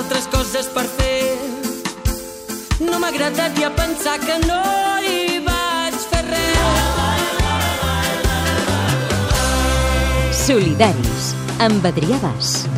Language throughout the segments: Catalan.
altres coses per fer. No m'ha agradat ja pensar que no hi vaig fer res. Solidaris, amb Adrià Bas.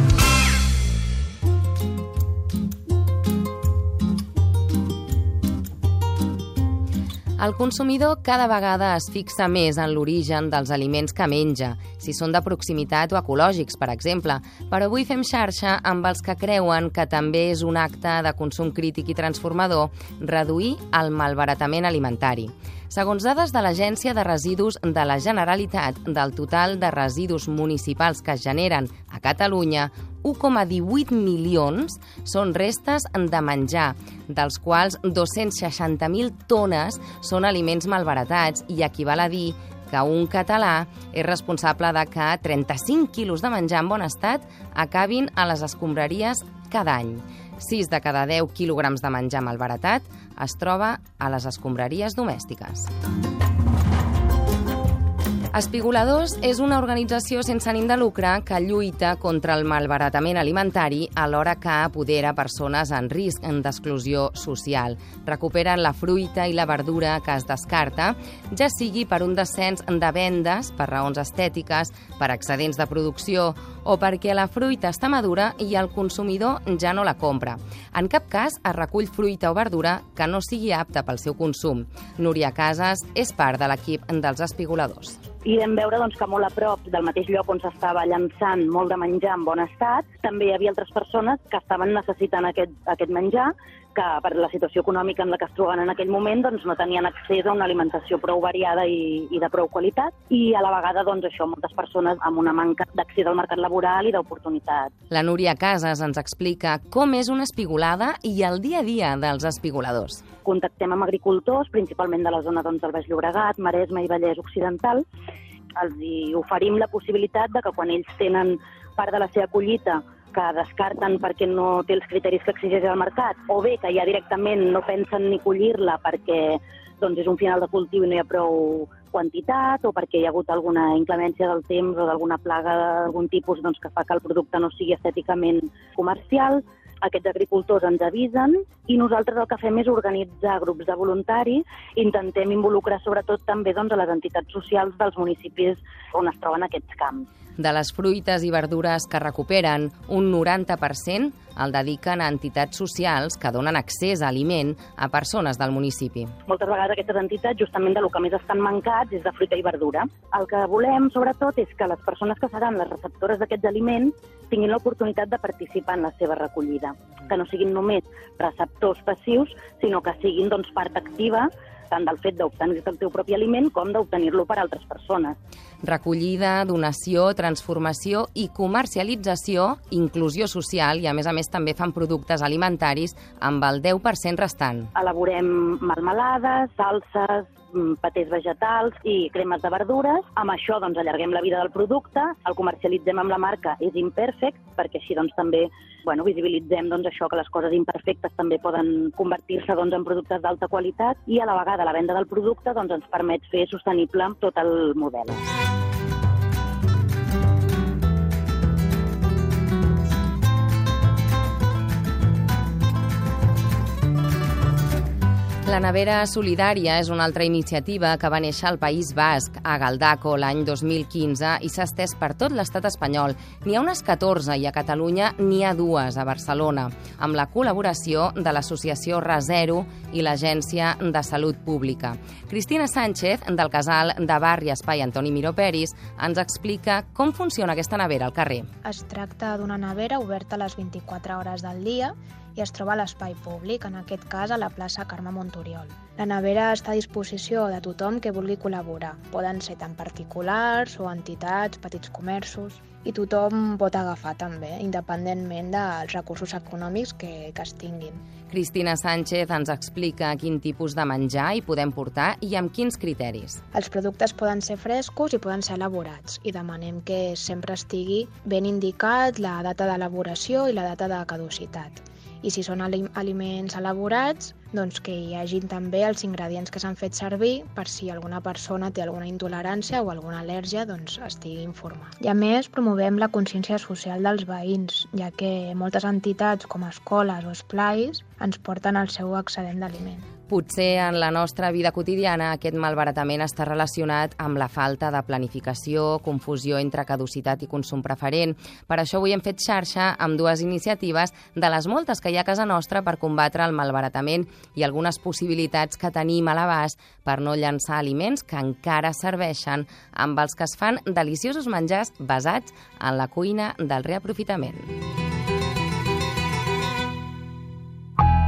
El consumidor cada vegada es fixa més en l'origen dels aliments que menja, si són de proximitat o ecològics, per exemple, però avui fem xarxa amb els que creuen que també és un acte de consum crític i transformador reduir el malbaratament alimentari. Segons dades de l'Agència de Residus de la Generalitat, del total de residus municipals que es generen a Catalunya, 1,18 milions són restes de menjar, dels quals 260.000 tones són aliments malbaratats i equival a dir que un català és responsable de que 35 quilos de menjar en bon estat acabin a les escombraries cada any. 6 de cada 10 quilograms de menjar malbaratat es troba a les escombraries domèstiques. Espigoladors és una organització sense ànim de lucre que lluita contra el malbaratament alimentari alhora que apodera persones en risc d'exclusió social. Recuperen la fruita i la verdura que es descarta, ja sigui per un descens de vendes, per raons estètiques, per excedents de producció o perquè la fruita està madura i el consumidor ja no la compra. En cap cas es recull fruita o verdura que no sigui apta pel seu consum. Núria Casas és part de l'equip dels espigoladors i vam veure doncs, que molt a prop del mateix lloc on s'estava llançant molt de menjar en bon estat, també hi havia altres persones que estaven necessitant aquest, aquest menjar, que per la situació econòmica en la que es troben en aquell moment doncs, no tenien accés a una alimentació prou variada i, i de prou qualitat, i a la vegada doncs, això moltes persones amb una manca d'accés al mercat laboral i d'oportunitats. La Núria Casas ens explica com és una espigolada i el dia a dia dels espigoladors. Contactem amb agricultors, principalment de la zona doncs, del Baix Llobregat, Maresme i Vallès Occidental, els hi oferim la possibilitat de que quan ells tenen part de la seva collita que descarten perquè no té els criteris que exigeix el mercat, o bé que ja directament no pensen ni collir-la perquè doncs, és un final de cultiu i no hi ha prou quantitat, o perquè hi ha hagut alguna inclemència del temps o d'alguna plaga d'algun tipus doncs, que fa que el producte no sigui estèticament comercial, aquests agricultors ens avisen i nosaltres el que fem és organitzar grups de voluntaris, intentem involucrar sobretot també doncs, a les entitats socials dels municipis on es troben aquests camps. De les fruites i verdures que recuperen, un 90% el dediquen a entitats socials que donen accés a aliment a persones del municipi. Moltes vegades aquestes entitats justament de lo que més estan mancats és de fruita i verdura. El que volem, sobretot, és que les persones que seran les receptores d'aquests aliments tinguin l'oportunitat de participar en la seva recollida, que no siguin només receptors passius, sinó que siguin doncs, part activa tant del fet d'obtenir el teu propi aliment com d'obtenir-lo per altres persones. Recollida, donació, transformació i comercialització, inclusió social i, a més a més, també fan productes alimentaris amb el 10% restant. Elaborem melmelades, salses, patés vegetals i cremes de verdures. Amb això doncs, allarguem la vida del producte, el comercialitzem amb la marca És Imperfect, perquè així doncs, també bueno, visibilitzem doncs, això que les coses imperfectes també poden convertir-se doncs, en productes d'alta qualitat i a la vegada la venda del producte doncs, ens permet fer sostenible tot el model. La Nevera Solidària és una altra iniciativa que va néixer al País Basc, a Galdaco, l'any 2015, i s'ha estès per tot l'estat espanyol. N'hi ha unes 14 i a Catalunya n'hi ha dues, a Barcelona, amb la col·laboració de l'Associació Resero i l'Agència de Salut Pública. Cristina Sánchez, del casal de Barri Espai Antoni Miró Peris, ens explica com funciona aquesta nevera al carrer. Es tracta d'una nevera oberta a les 24 hores del dia i es troba a l'espai públic, en aquest cas a la plaça Carme Montoriol. La nevera està a disposició de tothom que vulgui col·laborar. Poden ser tant particulars o entitats, petits comerços, i tothom pot agafar també, independentment dels recursos econòmics que, que es tinguin. Cristina Sánchez ens explica quin tipus de menjar hi podem portar i amb quins criteris. Els productes poden ser frescos i poden ser elaborats i demanem que sempre estigui ben indicat la data d'elaboració i la data de caducitat i si són aliments elaborats, doncs, que hi hagin també els ingredients que s'han fet servir per si alguna persona té alguna intolerància o alguna al·lèrgia doncs, estigui informat. I a més, promovem la consciència social dels veïns, ja que moltes entitats com escoles o esplais ens porten el seu excedent d'aliment. Potser en la nostra vida quotidiana aquest malbaratament està relacionat amb la falta de planificació, confusió entre caducitat i consum preferent. Per això avui hem fet xarxa amb dues iniciatives de les moltes que hi ha a casa nostra per combatre el malbaratament i algunes possibilitats que tenim a l'abast per no llançar aliments que encara serveixen amb els que es fan deliciosos menjars basats en la cuina del reaprofitament.